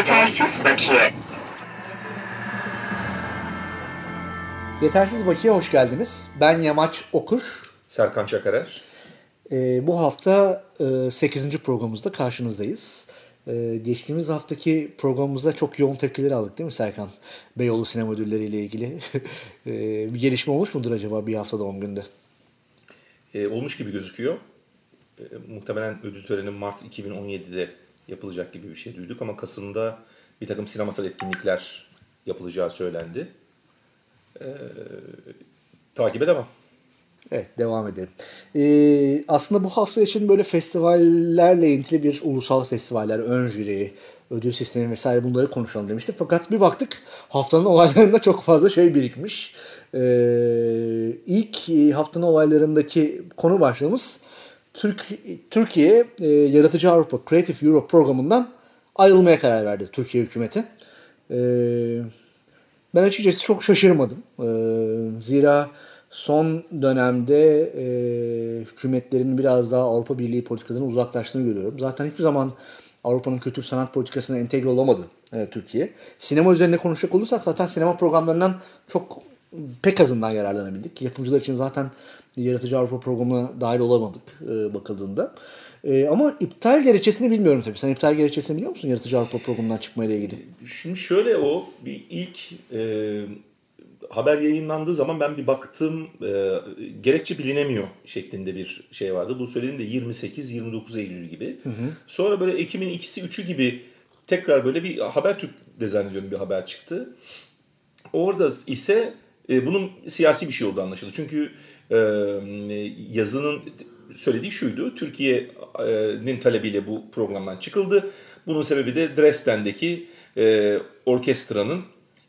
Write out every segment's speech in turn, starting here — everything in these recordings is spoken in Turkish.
Yetersiz bakiye. Yetersiz Bakiye hoş geldiniz. Ben Yamaç Okur. Serkan Çakarer. Ee, bu hafta e, 8. programımızda karşınızdayız. Ee, geçtiğimiz haftaki programımızda çok yoğun tepkileri aldık değil mi Serkan? Beyoğlu sinema ödülleriyle ilgili. ee, bir gelişme olmuş mudur acaba bir haftada 10 günde? Ee, olmuş gibi gözüküyor. Ee, muhtemelen ödül töreni Mart 2017'de yapılacak gibi bir şey duyduk ama Kasım'da bir takım sinemasal etkinlikler yapılacağı söylendi. Ee, takibe devam. Evet devam edelim. Ee, aslında bu hafta için böyle festivallerle ilgili bir ulusal festivaller, ön jüri, ödül sistemi vesaire bunları konuşalım demiştik. Fakat bir baktık haftanın olaylarında çok fazla şey birikmiş. Ee, ilk haftanın olaylarındaki konu başlığımız Türk, Türkiye e, Yaratıcı Avrupa Creative Europe programından ayrılmaya karar verdi Türkiye hükümeti. Ee, ben açıkçası çok şaşırmadım. Ee, zira son dönemde e, hükümetlerin biraz daha Avrupa Birliği politikalarına uzaklaştığını görüyorum. Zaten hiçbir zaman Avrupa'nın kültür sanat politikasına entegre olamadı e, Türkiye. Sinema üzerine konuşacak olursak zaten sinema programlarından çok pek azından yararlanabildik. Yapımcılar için zaten Yaratıcı Avrupa programına dahil olamadık e, bakıldığında. E, ama iptal gerekçesini bilmiyorum tabii. Sen iptal gerekçesini biliyor musun Yaratıcı Avrupa programından çıkmayla ilgili? Şimdi şöyle o bir ilk e, haber yayınlandığı zaman ben bir baktım e, gerekçe bilinemiyor şeklinde bir şey vardı. Bu söylediğim de 28-29 Eylül gibi. Hı hı. Sonra böyle Ekim'in ikisi üçü gibi tekrar böyle bir Habertürk'te zannediyorum bir haber çıktı. Orada ise e, bunun siyasi bir şey olduğu anlaşıldı. Çünkü yazının söylediği şuydu. Türkiye'nin talebiyle bu programdan çıkıldı. Bunun sebebi de Dresden'deki e, orkestranın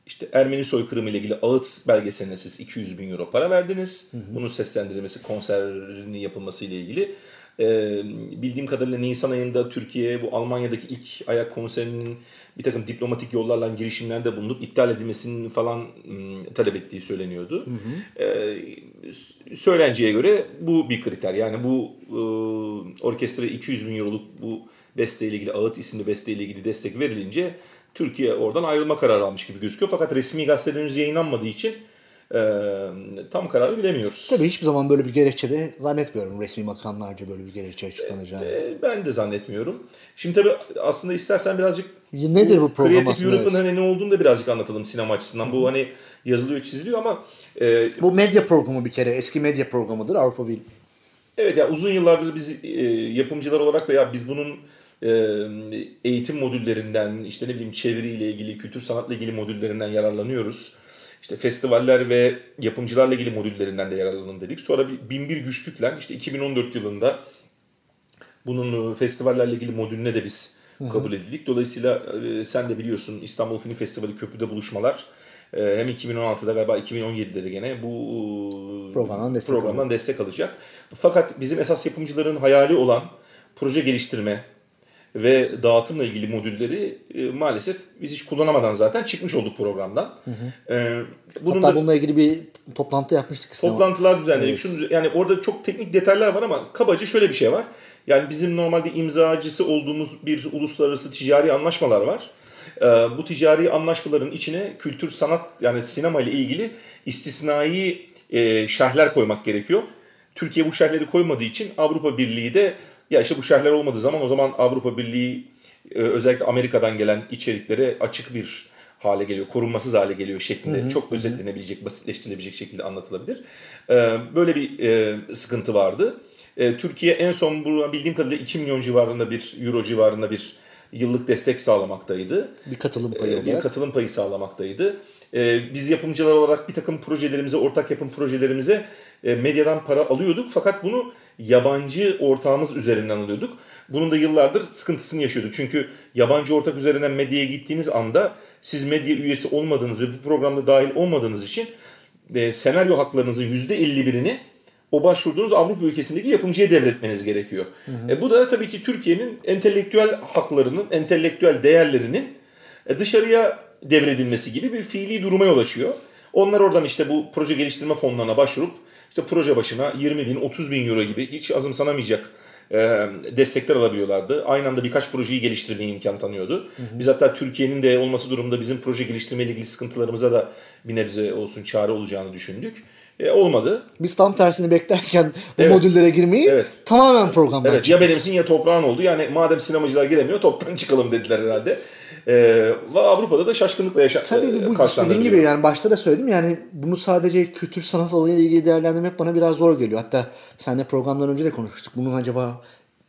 işte Ermeni soykırımı ile ilgili ağıt belgeseline siz 200 bin euro para verdiniz. Hı hı. Bunun seslendirilmesi, konserinin yapılması ile ilgili. Ee, bildiğim kadarıyla Nisan ayında Türkiye bu Almanya'daki ilk ayak konserinin bir takım diplomatik yollarla girişimlerde bulunup iptal edilmesinin falan talep ettiği söyleniyordu. Hı hı. Ee, söylenceye göre bu bir kriter. Yani bu e, orkestra 200 bin euroluk bu besteyle ilgili Ağıt isimli besteyle ilgili destek verilince Türkiye oradan ayrılma kararı almış gibi gözüküyor. Fakat resmi gazetelerin henüz yayınlanmadığı için e, tam kararı bilemiyoruz. Tabii hiçbir zaman böyle bir gerekçe de zannetmiyorum resmi makamlarca böyle bir gerekçe açıklanacağını. E, ben de zannetmiyorum. Şimdi tabii aslında istersen birazcık Nedir bu program Creative aslında? Europe'ın hani ne olduğunu da birazcık anlatalım sinema açısından. Hı. Bu hani yazılıyor çiziliyor ama... E, bu medya programı bir kere eski medya programıdır Avrupa Birliği. Evet ya uzun yıllardır biz e, yapımcılar olarak da ya biz bunun eğitim modüllerinden, işte ne bileyim çeviriyle ilgili, kültür sanatla ilgili modüllerinden yararlanıyoruz. İşte festivaller ve yapımcılarla ilgili modüllerinden de yararlanalım dedik. Sonra bir binbir güçlükle işte 2014 yılında bunun festivallerle ilgili modülüne de biz kabul edildik. Dolayısıyla sen de biliyorsun İstanbul Film Festivali Köprüde buluşmalar hem 2016'da galiba 2017'de de gene bu programdan destek, programdan destek alacak. Fakat bizim esas yapımcıların hayali olan proje geliştirme, ve dağıtımla ilgili modülleri e, maalesef biz hiç kullanamadan zaten çıkmış olduk programdan. Hı hı. E, bunun Hatta da, bununla ilgili bir toplantı yapmıştık. Toplantılar düzenledik. Evet. Şunu, yani orada çok teknik detaylar var ama kabaca şöyle bir şey var. Yani bizim normalde imzacısı olduğumuz bir uluslararası ticari anlaşmalar var. E, bu ticari anlaşmaların içine kültür, sanat yani sinema ile ilgili istisnai e, şerhler koymak gerekiyor. Türkiye bu şerhleri koymadığı için Avrupa Birliği de ya işte bu şerhler olmadığı zaman o zaman Avrupa Birliği e, özellikle Amerika'dan gelen içeriklere açık bir hale geliyor, korunmasız hale geliyor şeklinde hı hı. çok özetlenebilecek, basitleştirilebilecek şekilde anlatılabilir. E, böyle bir e, sıkıntı vardı. Türkiye en son bildiğim kadarıyla 2 milyon civarında bir euro civarında bir yıllık destek sağlamaktaydı. Bir katılım payı olarak. Bir katılım payı sağlamaktaydı. Biz yapımcılar olarak bir takım projelerimize, ortak yapım projelerimize medyadan para alıyorduk. Fakat bunu yabancı ortağımız üzerinden alıyorduk. Bunun da yıllardır sıkıntısını yaşıyorduk. Çünkü yabancı ortak üzerinden medyaya gittiğiniz anda siz medya üyesi olmadığınız ve bu programda dahil olmadığınız için e, senaryo haklarınızın %51'ini o başvurduğunuz Avrupa ülkesindeki yapımcıya devretmeniz gerekiyor. Hı hı. E, bu da tabii ki Türkiye'nin entelektüel haklarının, entelektüel değerlerinin e, dışarıya devredilmesi gibi bir fiili duruma yol açıyor. Onlar oradan işte bu proje geliştirme fonlarına başvurup işte proje başına 20 bin, 30 bin euro gibi hiç azımsanamayacak e, destekler alabiliyorlardı. Aynı anda birkaç projeyi geliştirmeye imkan tanıyordu. Biz hatta Türkiye'nin de olması durumunda bizim proje geliştirme ile ilgili sıkıntılarımıza da bir nebze olsun çare olacağını düşündük. E, olmadı. Biz tam tersini beklerken bu Evet. modüllere girmeyi Evet. tamamen programdan Evet çıktık. ya benimsin ya toprağın oldu. Yani madem sinemacılar giremiyor toptan çıkalım dediler herhalde. E, ve Avrupa'da da şaşkınlıkla yaşa Tabii e, bu karşılandı dediğim gibi yani başta da söyledim yani bunu sadece kültür sanat alanıyla ilgili değerlendirmek bana biraz zor geliyor. Hatta seninle programdan önce de konuşmuştuk. Bunun acaba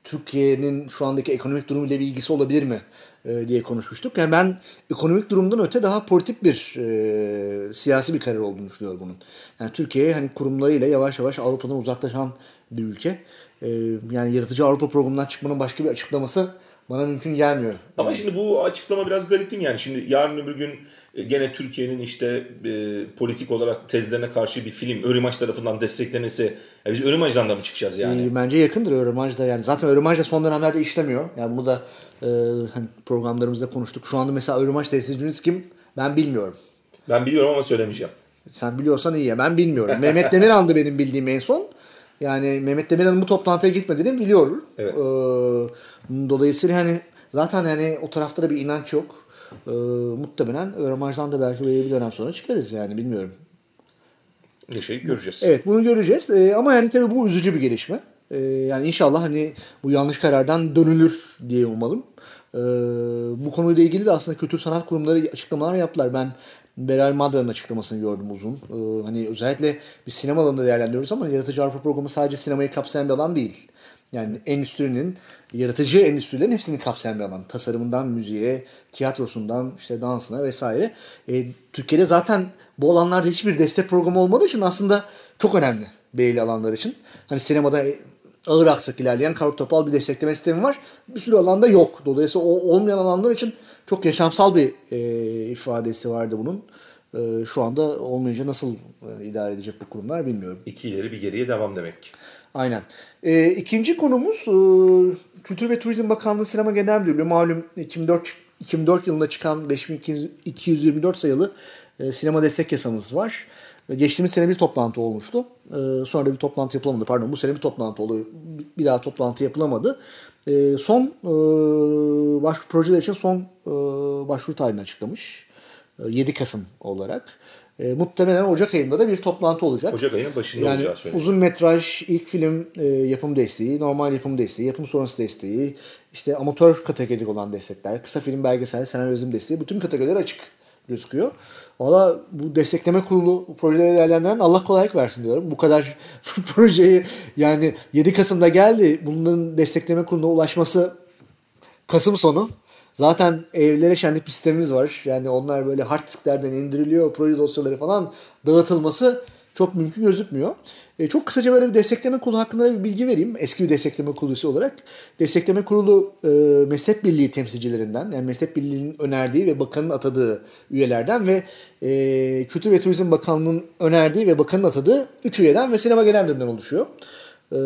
Türkiye'nin şu andaki ekonomik durumuyla bir ilgisi olabilir mi e, diye konuşmuştuk. Yani ben ekonomik durumdan öte daha politik bir e, siyasi bir karar olduğunu düşünüyorum bunun. Yani Türkiye hani kurumlarıyla yavaş yavaş Avrupa'dan uzaklaşan bir ülke. E, yani yaratıcı Avrupa programından çıkmanın başka bir açıklaması bana mümkün gelmiyor. Ama şimdi bu açıklama biraz garip değil mi? Yani şimdi yarın öbür gün e, gene Türkiye'nin işte e, politik olarak tezlerine karşı bir film Örimaç tarafından desteklenirse ya biz Örimaç'dan da mı çıkacağız yani? E, bence yakındır Euromaj da yani. Zaten da son dönemlerde işlemiyor. Yani bunu da e, hani programlarımızda konuştuk. Şu anda mesela Euromaj temsilcimiz kim? Ben bilmiyorum. Ben biliyorum ama söylemeyeceğim. Sen biliyorsan iyi ya. Ben bilmiyorum. Mehmet Demirhan'dı benim bildiğim en son. Yani Mehmet Demirhan'ın bu toplantıya gitmediğini biliyorum. Evet. Ee, dolayısıyla hani zaten hani o tarafta da bir inanç yok. Ee, muhtemelen Euromaj'dan da belki böyle bir dönem sonra çıkarız yani bilmiyorum. Yaşayıp göreceğiz. Evet bunu göreceğiz. Ee, ama yani tabii bu üzücü bir gelişme. Ee, yani inşallah hani bu yanlış karardan dönülür diye umalım. Ee, bu konuyla ilgili de aslında kültür sanat kurumları açıklamalar yaptılar. Ben Beral Madra'nın açıklamasını gördüm uzun. Ee, hani özellikle biz sinema alanında değerlendiriyoruz ama Yaratıcı Avrupa programı sadece sinemayı kapsayan bir alan değil. Yani endüstrinin, yaratıcı endüstrilerin hepsini kapsayan bir alan. Tasarımından müziğe, tiyatrosundan işte dansına vesaire. E, Türkiye'de zaten bu alanlarda hiçbir destek programı olmadığı için aslında çok önemli belli alanlar için. Hani sinemada ağır aksak ilerleyen karot topal bir destekleme sistemi var. Bir sürü alanda yok. Dolayısıyla o olmayan alanlar için çok yaşamsal bir e, ifadesi vardı bunun. E, şu anda olmayınca nasıl e, idare edecek bu kurumlar bilmiyorum. İki ileri bir geriye devam demek. Aynen. E, ikinci konumuz e, Kültür ve Turizm Bakanlığı Sinema Genel Müdürlüğü malum 2004 2004 yılında çıkan 5224 sayılı e, sinema destek yasamız var. E, geçtiğimiz sene bir toplantı olmuştu. E, sonra bir toplantı yapılamadı. Pardon bu sene bir toplantı oluyor. Bir daha toplantı yapılamadı. E, son e, başvuru projeler için son e, başvuru tarihini açıklamış. E, 7 Kasım olarak. E, muhtemelen Ocak ayında da bir toplantı olacak. Ocak ayının başında Yani olacağı söyleniyor. uzun metraj, ilk film e, yapım desteği, normal yapım desteği, yapım sonrası desteği, işte amatör kategorik olan destekler, kısa film belgesel, senaryo desteği bütün kategoriler açık gözüküyor. Valla bu destekleme kurulu bu projeleri değerlendiren Allah kolaylık versin diyorum. Bu kadar projeyi yani 7 Kasım'da geldi. Bunların destekleme kuruluna ulaşması Kasım sonu. Zaten evlere şenlik bir sistemimiz var. Yani onlar böyle hard disklerden indiriliyor. Proje dosyaları falan dağıtılması çok mümkün gözükmüyor. E, çok kısaca böyle bir destekleme kurulu hakkında da bir bilgi vereyim. Eski bir destekleme kurulu üyesi olarak. Destekleme kurulu e, meslek birliği temsilcilerinden, yani meslek birliğinin önerdiği ve bakanın atadığı üyelerden ve e, Kültür ve Turizm Bakanlığı'nın önerdiği ve bakanın atadığı 3 üyeden ve sinema genel müdüründen oluşuyor. Eee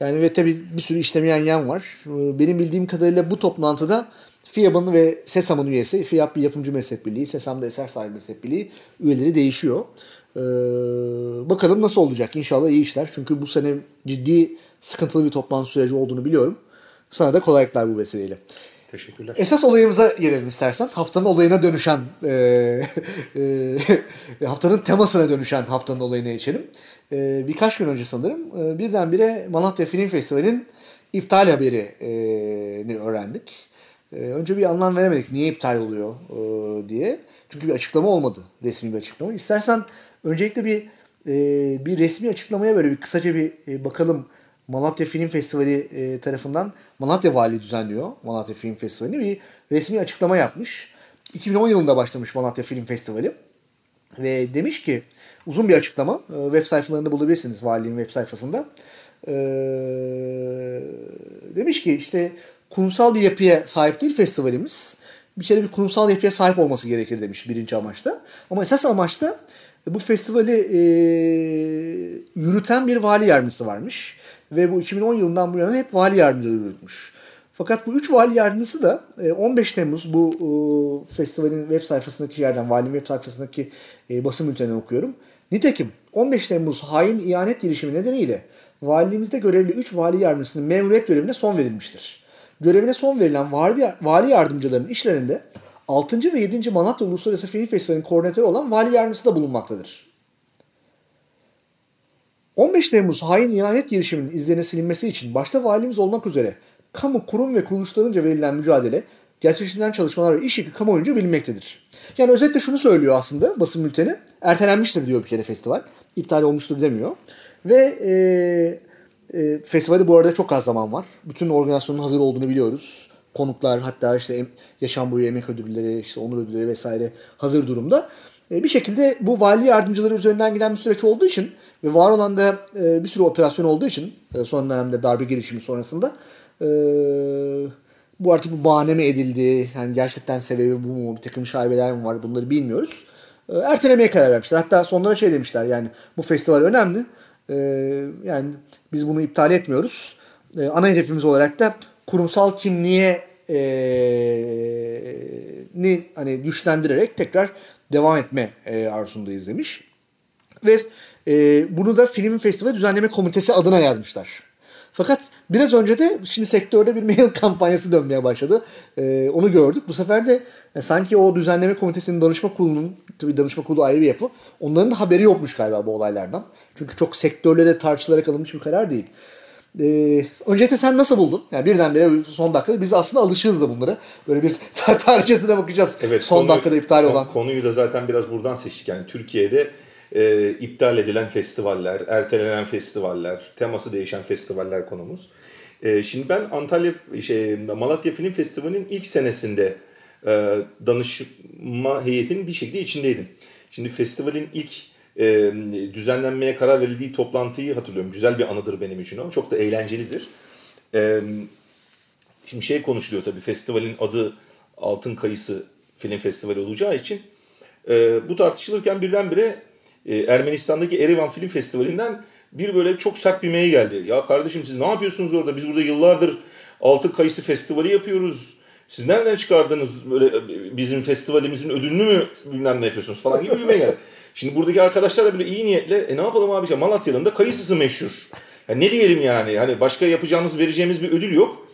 yani ve tabii bir sürü işlemeyen yan var. Ee, Benim bildiğim kadarıyla bu toplantıda FİAB'ın ve SESAM'ın üyesi, FİAB bir yapımcı meslek birliği, SESAM da eser sahibi meslek birliği üyeleri değişiyor. Ee, bakalım nasıl olacak. İnşallah iyi işler. Çünkü bu sene ciddi sıkıntılı bir toplantı süreci olduğunu biliyorum. Sana da kolaylıklar bu vesileyle. Teşekkürler. Esas olayımıza gelelim istersen. Haftanın olayına dönüşen, e, e, haftanın temasına dönüşen haftanın olayına geçelim. E, birkaç gün önce sanırım e, birdenbire Malatya Film Festivali'nin iptal haberini öğrendik. E, önce bir anlam veremedik niye iptal oluyor e, diye. Çünkü bir açıklama olmadı. Resmi bir açıklama. İstersen öncelikle bir e, bir resmi açıklamaya böyle bir kısaca bir e, bakalım. Malatya Film Festivali e, tarafından Malatya Vali düzenliyor. Malatya Film Festivali bir resmi açıklama yapmış. 2010 yılında başlamış Malatya Film Festivali. Ve demiş ki uzun bir açıklama. E, web sayfalarında bulabilirsiniz valiliğin web sayfasında. E, demiş ki işte kurumsal bir yapıya sahip değil festivalimiz. Bir kere bir kurumsal yapıya sahip olması gerekir demiş birinci amaçta. Ama esas amaçta bu festivali e, yürüten bir vali yardımcısı varmış. Ve bu 2010 yılından bu yana hep vali yardımcıları yürütmüş. Fakat bu üç vali yardımcısı da e, 15 Temmuz bu e, festivalin web sayfasındaki yerden, valinin web sayfasındaki e, basın bülteni okuyorum. Nitekim 15 Temmuz hain ihanet girişimi nedeniyle valiliğimizde görevli 3 vali yardımcısının memuriyet görevine son verilmiştir. Görevine son verilen vali, vali yardımcılarının işlerinde 6. ve 7. Malatya Uluslararası Film Festivali'nin koordinatörü olan vali yardımcısı da bulunmaktadır. 15 Temmuz hain ihanet girişiminin izlerine silinmesi için başta valimiz olmak üzere kamu kurum ve kuruluşlarınca verilen mücadele, gerçekleştirilen çalışmalar ve iş yükü kamuoyunca bilinmektedir. Yani özetle şunu söylüyor aslında basın bülteni. Ertelenmiştir diyor bir kere festival. İptal olmuştur demiyor. Ve e, e, festivalde bu arada çok az zaman var. Bütün organizasyonun hazır olduğunu biliyoruz. Konuklar hatta işte yaşam boyu emek ödülleri, işte onur ödülleri vesaire hazır durumda. E, bir şekilde bu vali yardımcıları üzerinden giden bir süreç olduğu için ve var olan da e, bir sürü operasyon olduğu için e, son dönemde darbe girişimi sonrasında e, bu artık bu bahane mi edildi? Yani gerçekten sebebi bu mu? Bir takım şaibeler mi var? Bunları bilmiyoruz. E, ertelemeye karar vermişler. Hatta sonlara şey demişler yani bu festival önemli. E, yani biz bunu iptal etmiyoruz. E, ana hedefimiz olarak da kurumsal kimliğe e, ni hani güçlendirerek tekrar devam etme e, arzusundayız demiş. Ve e, bunu da film festival düzenleme komitesi adına yazmışlar. Fakat biraz önce de şimdi sektörde bir mail kampanyası dönmeye başladı. Ee, onu gördük. Bu sefer de e, sanki o düzenleme komitesinin danışma kurulunun, tabii danışma kurulu ayrı bir yapı. Onların da haberi yokmuş galiba bu olaylardan. Çünkü çok sektörlere tartışılarak alınmış bir karar değil. Ee, öncelikle sen nasıl buldun? Yani birdenbire son dakikada biz aslında alışığız da bunlara. Böyle bir tarihçesine bakacağız. Evet, son konu, dakikada iptal olan. Konuyu da zaten biraz buradan seçtik. Yani Türkiye'de e, iptal edilen festivaller, ertelenen festivaller, teması değişen festivaller konumuz. E, şimdi ben Antalya şey Malatya Film Festivali'nin ilk senesinde e, danışma heyetinin bir şekilde içindeydim. Şimdi festivalin ilk e, düzenlenmeye karar verildiği toplantıyı hatırlıyorum. Güzel bir anıdır benim için o. Çok da eğlencelidir. E, şimdi şey konuşuluyor tabii festivalin adı Altın Kayısı Film Festivali olacağı için e, bu tartışılırken birdenbire e, Ermenistan'daki Erivan Film Festivali'nden bir böyle çok sert bir mail geldi. Ya kardeşim siz ne yapıyorsunuz orada? Biz burada yıllardır Altın Kayısı Festivali yapıyoruz. Siz nereden çıkardınız böyle e, bizim festivalimizin ödülünü mü bilmem ne yapıyorsunuz falan gibi bir mail geldi. Şimdi buradaki arkadaşlar da böyle iyi niyetle e ne yapalım abi Malatya'nın da kayısısı meşhur. Ya ne diyelim yani hani başka yapacağımız vereceğimiz bir ödül yok.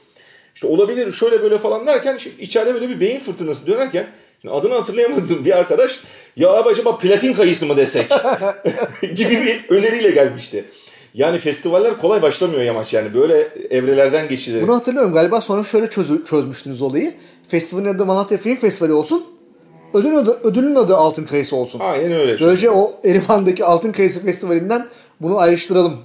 İşte olabilir şöyle böyle falan derken içeride böyle bir beyin fırtınası dönerken adını hatırlayamadığım bir arkadaş ya abi acaba platin kayısı mı desek gibi bir öneriyle gelmişti. Yani festivaller kolay başlamıyor yamaç yani böyle evrelerden geçilir. Bunu hatırlıyorum galiba sonra şöyle çöz, çözmüştünüz olayı. Festivalin adı Malatya Film Festivali olsun. Ödülün adı, ödülün adı Altın Kayısı olsun. Aynen öyle. Böylece o Erivan'daki Altın Kayısı Festivali'nden bunu ayrıştıralım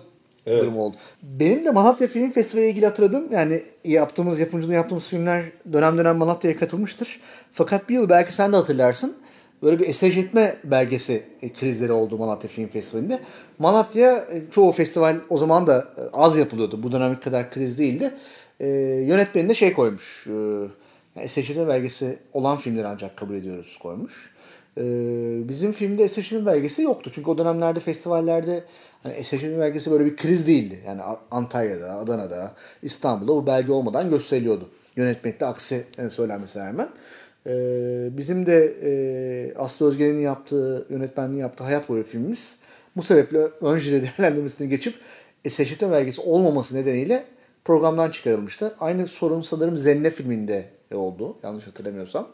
evet. durumu oldu. Benim de Malatya Film Festivali ile ilgili hatırladım. Yani yaptığımız, yapımcılığı yaptığımız filmler dönem dönem Malatya'ya katılmıştır. Fakat bir yıl belki sen de hatırlarsın böyle bir esej etme belgesi e, krizleri oldu Malatya Film Festivali'nde. Malatya e, çoğu festival o zaman da e, az yapılıyordu. Bu dönemlik kadar kriz değildi. E, yönetmeni de şey koymuş. E, yani belgesi olan filmleri ancak kabul ediyoruz koymuş. E, bizim filmde etme belgesi yoktu. Çünkü o dönemlerde festivallerde hani etme belgesi böyle bir kriz değildi. Yani Antalya'da, Adana'da, İstanbul'da bu belge olmadan gösteriliyordu. Yönetmekte aksi söylenmesine rağmen. Ee, bizim de e, Aslı Özge'nin yaptığı, yönetmenliği yaptığı Hayat Boyu filmimiz bu sebeple ön jüri değerlendirmesini geçip e, seçitim belgesi olmaması nedeniyle programdan çıkarılmıştı. Aynı sorun sanırım Zenne filminde oldu yanlış hatırlamıyorsam.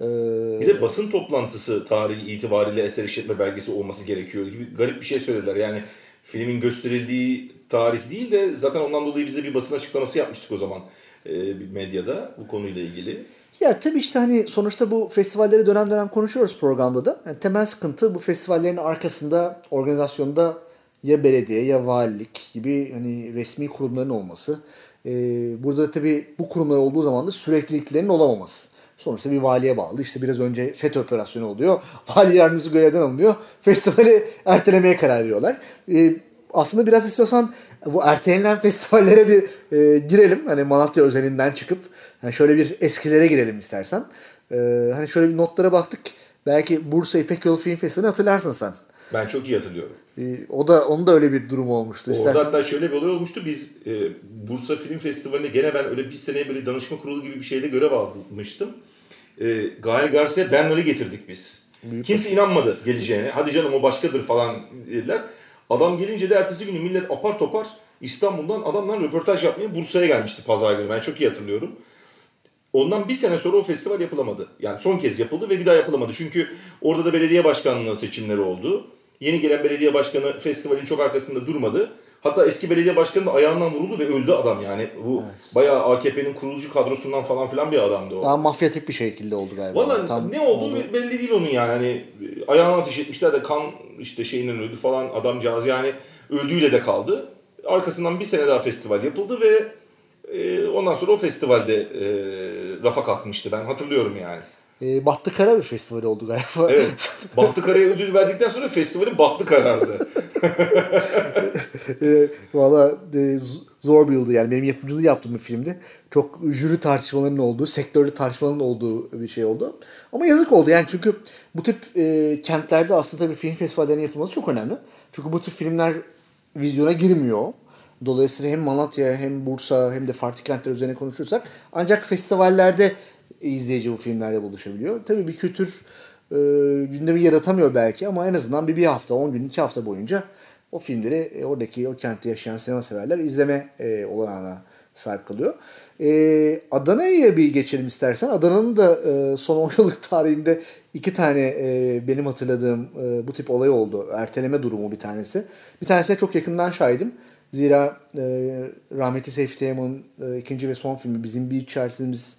Ee, bir de basın toplantısı tarihi itibariyle eser işletme belgesi olması gerekiyor gibi garip bir şey söylediler. Yani filmin gösterildiği tarih değil de zaten ondan dolayı bize bir basın açıklaması yapmıştık o zaman e, medyada bu konuyla ilgili. Ya tabii işte hani sonuçta bu festivalleri dönem dönem konuşuyoruz programda da. Yani temel sıkıntı bu festivallerin arkasında organizasyonda ya belediye ya valilik gibi hani resmi kurumların olması. Ee, burada da tabii bu kurumlar olduğu zaman da sürekliliklerinin olamaması. Sonuçta bir valiye bağlı. İşte biraz önce FETÖ operasyonu oluyor. Vali yardımcısı görevden alınıyor. Festivali ertelemeye karar veriyorlar. Ee, aslında biraz istiyorsan bu ertelenen festivallere bir e, girelim. Hani Malatya özelinden çıkıp yani şöyle bir eskilere girelim istersen. Ee, hani şöyle bir notlara baktık. Belki Bursa İpek Yolu Film Festivali'ni hatırlarsın sen. Ben çok iyi hatırlıyorum. Ee, o da onun da öyle bir durum olmuştu. Orada istersen... hatta şöyle bir olay olmuştu. Biz e, Bursa Film Festivali'nde gene ben öyle bir seneye böyle danışma kurulu gibi bir şeyde görev almıştım. E, Gael Garcia Bernal'i getirdik biz. Büyük Kimse inanmadı geleceğine. Hadi canım o başkadır falan dediler. Adam gelince de ertesi günü millet apar topar İstanbul'dan adamlar röportaj yapmaya Bursa'ya gelmişti pazar günü. Ben çok iyi hatırlıyorum. Ondan bir sene sonra o festival yapılamadı. Yani son kez yapıldı ve bir daha yapılamadı. Çünkü orada da belediye başkanlığı seçimleri oldu. Yeni gelen belediye başkanı festivalin çok arkasında durmadı. Hatta eski belediye başkanı da ayağından vuruldu ve öldü adam yani. Bu evet. bayağı AKP'nin kurucu kadrosundan falan filan bir adamdı o. Daha mafyatik bir şekilde oldu galiba. Valla Tam ne oldu oldu. belli değil onun yani. Hani ayağına ateş etmişler de kan işte şeyinden öldü falan adamcağız yani öldüğüyle de kaldı. Arkasından bir sene daha festival yapıldı ve e, ondan sonra o festivalde e, rafa kalkmıştı ben hatırlıyorum yani. E, Bahtı Kara bir festival oldu galiba. Evet. Bahtı Kara'ya ödül verdikten sonra festivalin Bahtı Karar'dı. e, Valla e, zor bir yıldı yani. Benim yapımcılığı yaptığım bir filmdi. Çok jüri tartışmalarının olduğu, sektörlü tartışmaların olduğu bir şey oldu. Ama yazık oldu yani çünkü bu tip e, kentlerde aslında tabii film festivallerinin yapılması çok önemli. Çünkü bu tip filmler vizyona girmiyor. Dolayısıyla hem Malatya hem Bursa hem de farklı kentler üzerine konuşursak ancak festivallerde izleyici bu filmlerle buluşabiliyor. Tabii bir kültür e, gündemi yaratamıyor belki ama en azından bir, bir hafta, 10 gün, 2 hafta boyunca o filmleri e, oradaki o kentte yaşayan sinema severler izleme e, olanağına sahip kalıyor. E, Adana'ya bir geçelim istersen. Adana'nın da e, son 10 yıllık tarihinde iki tane e, benim hatırladığım e, bu tip olay oldu. Erteleme durumu bir tanesi. Bir tanesine çok yakından şahidim. Zira e, rahmetli Seyfi Teğmen'in e, ikinci ve son filmi bizim bir çaresizliğimiz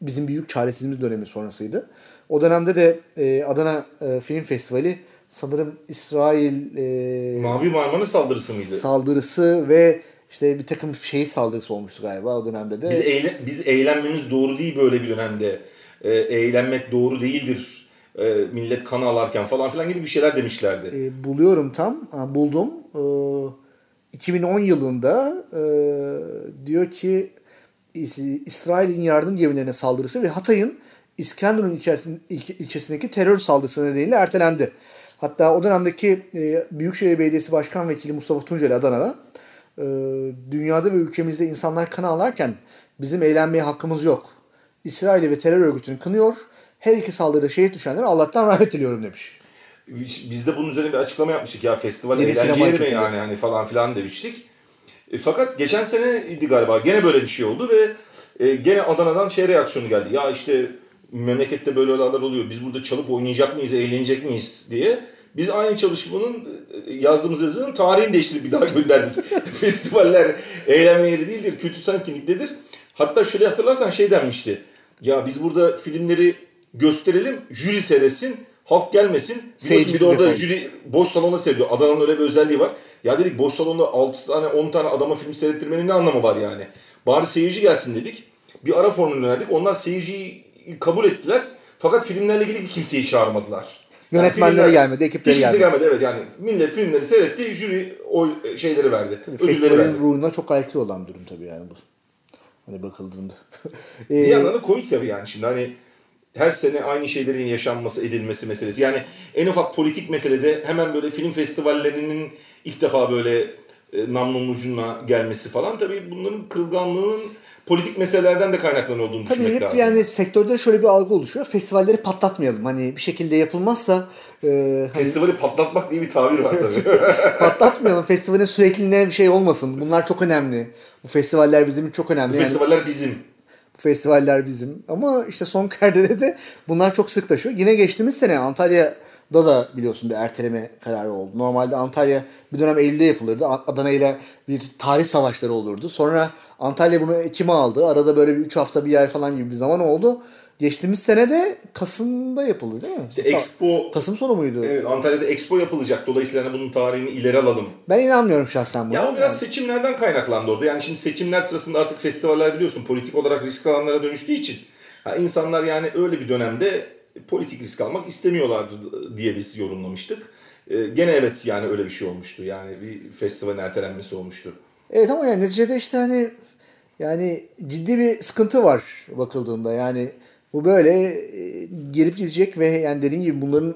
bizim büyük çaresizliğimiz dönemi sonrasıydı. O dönemde de e, Adana e, Film Festivali sanırım İsrail e, Mavi Marmara saldırısı mıydı? Saldırısı ve işte bir takım şey saldırısı olmuştu galiba o dönemde de. Biz, eyle, biz eğlenmemiz doğru değil böyle bir dönemde. E, eğlenmek doğru değildir. E, millet kan alarken falan filan gibi bir şeyler demişlerdi. E, buluyorum tam. Ha, buldum. E, 2010 yılında e, diyor ki İsrail'in yardım gemilerine saldırısı ve Hatay'ın İskenderun ilçesindeki terör saldırısı nedeniyle ertelendi. Hatta o dönemdeki e, Büyükşehir Belediyesi Başkan Vekili Mustafa Tunceli Adana'da e, dünyada ve ülkemizde insanlar kan ağlarken bizim eğlenmeye hakkımız yok. İsrail ve terör örgütünü kınıyor. Her iki saldırıda şehit düşenlere Allah'tan rahmet diliyorum demiş. Biz de bunun üzerine bir açıklama yapmıştık ya festival Yeni eğlence yeri mi yani hani falan filan demiştik. E, fakat geçen sene idi galiba gene böyle bir şey oldu ve e, gene Adana'dan şey reaksiyonu geldi. Ya işte memlekette böyle olaylar oluyor. Biz burada çalıp oynayacak mıyız, eğlenecek miyiz diye. Biz aynı çalışmanın e, yazdığımız yazının tarihini değiştirip bir daha gönderdik. Festivaller eğlenme yeri değildir, kültürsel kimliktedir. Hatta şöyle hatırlarsan şey denmişti. Ya biz burada filmleri gösterelim, jüri seyretsin, halk gelmesin. Biliyorsun bir de orada jüri boş salona seyrediyor. Adana'nın öyle bir özelliği var. Ya dedik boş salonda 6 tane 10 tane adama film seyrettirmenin ne anlamı var yani? Bari seyirci gelsin dedik. Bir ara formülü verdik. Onlar seyirciyi kabul ettiler. Fakat filmlerle ilgili kimseyi çağırmadılar. Yani Yönetmenler gelmedi, ekipleri gelmedi. gelmedi. Evet yani millet filmleri seyretti, jüri o şeyleri verdi. Tabii, festivalin ruhuna çok aykırı olan durum tabii yani bu. Hani bakıldığında. bir yandan da komik tabii yani şimdi hani her sene aynı şeylerin yaşanması, edilmesi meselesi. Yani en ufak politik meselede hemen böyle film festivallerinin ilk defa böyle e, namlunun ucuna gelmesi falan tabii bunların kırılganlığının politik meselelerden de kaynaklanıyor olduğunu Tabii düşünmek hep lazım. yani sektörde şöyle bir algı oluşuyor. Festivalleri patlatmayalım. Hani bir şekilde yapılmazsa e, hani... festivali patlatmak diye bir tabir var tabii. patlatmayalım. Festivalin sürekliliğine bir şey olmasın. Bunlar çok önemli. Bu festivaller bizim çok önemli. Bu yani... festivaller bizim festivaller bizim. Ama işte son kerdede de bunlar çok sıklaşıyor. Yine geçtiğimiz sene Antalya'da da biliyorsun bir erteleme kararı oldu. Normalde Antalya bir dönem Eylül'de yapılırdı. Adana ile bir tarih savaşları olurdu. Sonra Antalya bunu Ekim'e aldı. Arada böyle bir 3 hafta bir ay falan gibi bir zaman oldu. Geçtiğimiz sene de Kasım'da yapıldı değil mi? İşte Expo. Kasım sonu muydu? Evet, Antalya'da Expo yapılacak. Dolayısıyla hani bunun tarihini ileri alalım. Ben inanmıyorum şahsen buna. Ya o biraz yani. seçimlerden kaynaklandı orada. Yani şimdi seçimler sırasında artık festivaller biliyorsun politik olarak risk alanlara dönüştüğü için. Ha, insanlar yani öyle bir dönemde politik risk almak istemiyorlardı diye biz yorumlamıştık. Ee, gene evet yani öyle bir şey olmuştu. Yani bir festivalin ertelenmesi olmuştu. Evet ama yani neticede işte hani yani ciddi bir sıkıntı var bakıldığında. Yani bu böyle e, gelip gidecek ve yani dediğim gibi bunların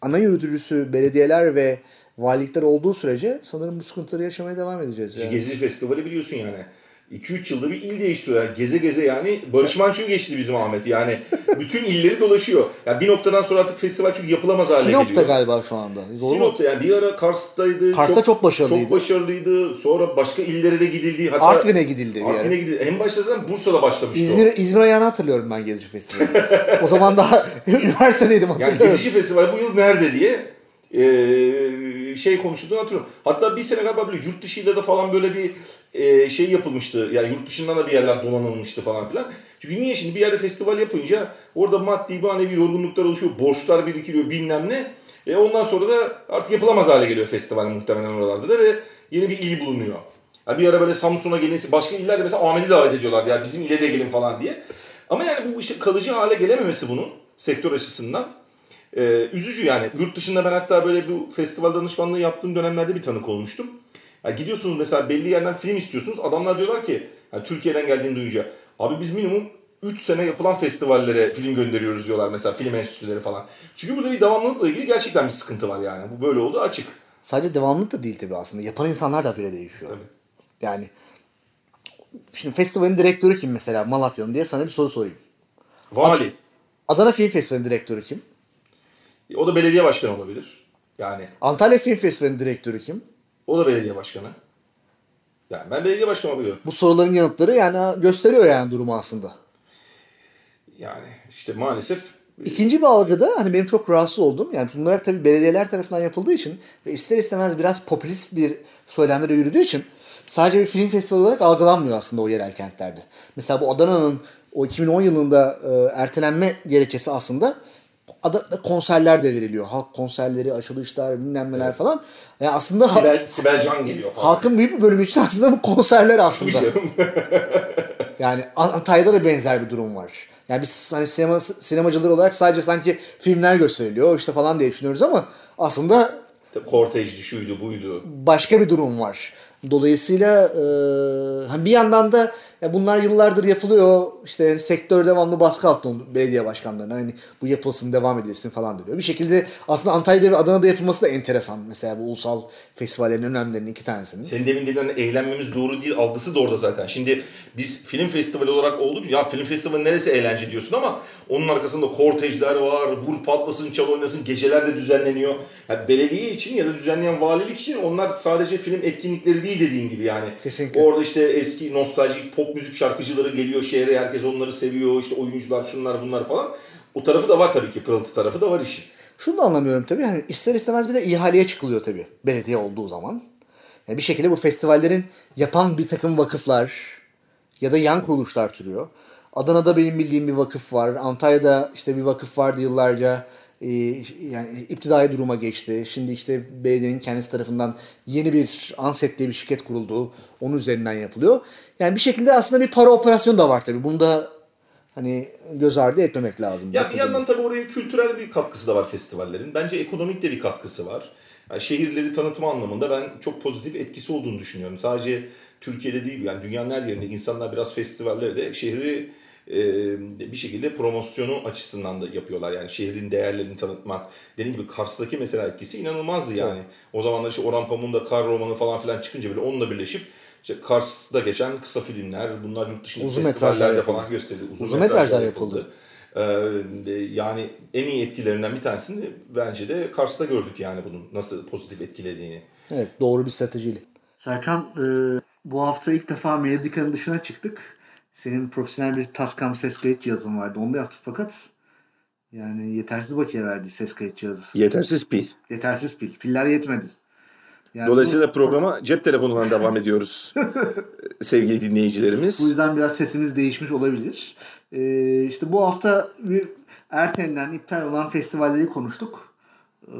ana yürütücüsü belediyeler ve valilikler olduğu sürece sanırım bu sıkıntıları yaşamaya devam edeceğiz. Yani. Gezi Festivali biliyorsun yani. 2-3 yılda bir il değiştiriyor. Yani geze geze yani Barış Manço geçti bizim Ahmet. Yani bütün illeri dolaşıyor. Yani bir noktadan sonra artık festival çünkü yapılamaz hale Sinop'ta geliyor. galiba şu anda. Doğru? Sinop'ta yani bir ara Kars'taydı. Kars'ta çok başarılıydı. Çok başarılıydı. Sonra başka illere de gidildi. Hatta Artvin'e gidildi Artvin'e yere. gidildi. En başta zaten Bursa'da başlamıştı o. İzmir, İzmir ayağını hatırlıyorum ben Gezici Festivali. o zaman daha üniversitedeydim Yani hatırlıyorum. Gezici Festivali bu yıl nerede diye e, şey konuşulduğunu hatırlıyorum. Hatta bir sene galiba böyle yurt dışıyla da falan böyle bir e, şey yapılmıştı. Yani yurt dışından da bir yerler donanılmıştı falan filan. Çünkü niye şimdi bir yerde festival yapınca orada maddi manevi yorgunluklar oluşuyor. Borçlar birikiliyor bilmem ne. E ondan sonra da artık yapılamaz hale geliyor festival muhtemelen oralarda da ve yeni bir il bulunuyor. Ya bir ara böyle Samsun'a gelinse başka illerde mesela Ahmet'i davet ediyorlar. Yani bizim ile de gelin falan diye. Ama yani bu işte kalıcı hale gelememesi bunun sektör açısından ee, üzücü yani. Yurt dışında ben hatta böyle bu festival danışmanlığı yaptığım dönemlerde bir tanık olmuştum. Yani gidiyorsunuz mesela belli yerden film istiyorsunuz. Adamlar diyorlar ki yani Türkiye'den geldiğini duyunca abi biz minimum 3 sene yapılan festivallere film gönderiyoruz diyorlar mesela film enstitüleri falan. Çünkü burada bir devamlılıkla ilgili gerçekten bir sıkıntı var yani. Bu böyle oldu açık. Sadece devamlılık da değil tabii aslında. Yapan insanlar da böyle değişiyor. Tabii. Yani şimdi festivalin direktörü kim mesela Malatya'nın diye sana bir soru sorayım. Vali. Adana Film Festivali'nin direktörü kim? O da belediye başkanı olabilir. Yani Antalya Film Festivali'nin direktörü kim? o da belediye başkanı. Yani ben belediye başkanı oluyorum. Bu soruların yanıtları yani gösteriyor yani durumu aslında. Yani işte maalesef İkinci bir algıda hani benim çok rahatsız oldum. Yani bunlar tabii belediyeler tarafından yapıldığı için ve ister istemez biraz popülist bir söylemlere yürüdüğü için sadece bir film festivali olarak algılanmıyor aslında o yerel kentlerde. Mesela bu Adana'nın o 2010 yılında e, ertelenme gerekçesi aslında Adana'da konserler de veriliyor. Halk konserleri, açılışlar, bilmem neler falan. Yani aslında Sibel, Sibel Can geliyor falan. halkın büyük bir bölümü için aslında bu konserler aslında. Tabii. Yani An- Antalya'da da benzer bir durum var. Yani biz hani sinema sinemacılar olarak sadece sanki filmler gösteriliyor işte falan diye düşünüyoruz ama aslında Kortejdi, şuydu, buydu. başka bir durum var. Dolayısıyla e, hani bir yandan da ya bunlar yıllardır yapılıyor. İşte sektör devamlı baskı altında belediye başkanlarına. Hani bu yapılsın, devam edilsin falan diyor. Bir şekilde aslında Antalya'da ve Adana'da yapılması da enteresan. Mesela bu ulusal festivallerin önemlilerinden iki tanesinin. Senin demin dediğin eğlenmemiz doğru değil algısı da orada zaten. Şimdi biz film festivali olarak olduk ya film festivali neresi eğlence diyorsun ama onun arkasında kortejler var, vur patlasın, çal oynasın, geceler de düzenleniyor. Yani belediye için ya da düzenleyen valilik için onlar sadece film etkinlikleri değil dediğin gibi yani. Kesinlikle. Orada işte eski nostaljik pop müzik şarkıcıları geliyor şehre herkes onları seviyor işte oyuncular şunlar bunlar falan. O tarafı da var tabii ki pırıltı tarafı da var işin. Şunu da anlamıyorum tabii. Hani ister istemez bir de ihaleye çıkılıyor tabii. Belediye olduğu zaman. Yani bir şekilde bu festivallerin yapan bir takım vakıflar ya da yan kuruluşlar türüyor. Adana'da benim bildiğim bir vakıf var. Antalya'da işte bir vakıf vardı yıllarca. Ee, yani iptidai duruma geçti. Şimdi işte belediyenin kendisi tarafından yeni bir Anset diye bir şirket kuruldu. Onun üzerinden yapılıyor. Yani bir şekilde aslında bir para operasyonu da var tabii. Bunu da hani göz ardı etmemek lazım. Ya bir yandan tabii oraya kültürel bir katkısı da var festivallerin. Bence ekonomik de bir katkısı var. Yani şehirleri tanıtma anlamında ben çok pozitif etkisi olduğunu düşünüyorum. Sadece Türkiye'de değil yani dünyanın her yerinde insanlar biraz festivalleri de şehri bir şekilde promosyonu açısından da yapıyorlar. Yani şehrin değerlerini tanıtmak. Dediğim gibi Kars'taki mesela etkisi inanılmazdı yani. O zamanlar işte Orhan Pamuk'un da Kar romanı falan filan çıkınca bile onunla birleşip işte Kars'ta geçen kısa filmler bunlar yurt dışında Uzun festivallerde yapıldı. falan gösterildi. Uzun metrajlar yapıldı. Ee, de- yani en iyi etkilerinden bir tanesini bence de Kars'ta gördük yani bunun nasıl pozitif etkilediğini. Evet doğru bir stratejiyle. Serkan e, bu hafta ilk defa Melodica'nın dışına çıktık. Senin profesyonel bir Tascam ses kayıt cihazın vardı. Onu da yaptık fakat yani yetersiz bakiye verdi ses kayıt cihazı. Yetersiz pil. Yetersiz pil. Piller yetmedi. Yani Dolayısıyla programa cep telefonundan devam ediyoruz sevgili bu, bu dinleyicilerimiz. yüzden biraz sesimiz değişmiş olabilir. E, işte bu hafta bir ertelenen, iptal olan festivalleri konuştuk. E,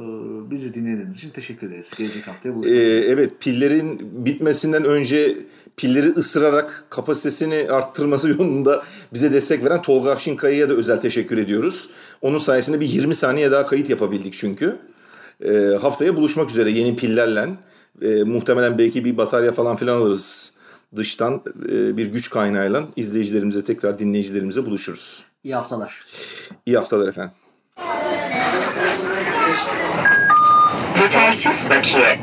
bizi dinlediğiniz için teşekkür ederiz. Gelecek haftaya Ee, buluşalım. evet pillerin bitmesinden önce pilleri ısırarak kapasitesini arttırması yolunda bize destek veren Tolga Afşinkaya'ya da özel teşekkür ediyoruz. Onun sayesinde bir 20 saniye daha kayıt yapabildik çünkü. Ee, haftaya buluşmak üzere yeni pillerle. Ee, muhtemelen belki bir batarya falan filan alırız dıştan e, bir güç kaynağıyla izleyicilerimize tekrar dinleyicilerimize buluşuruz. İyi haftalar. İyi haftalar efendim. Yetersiz bakiye.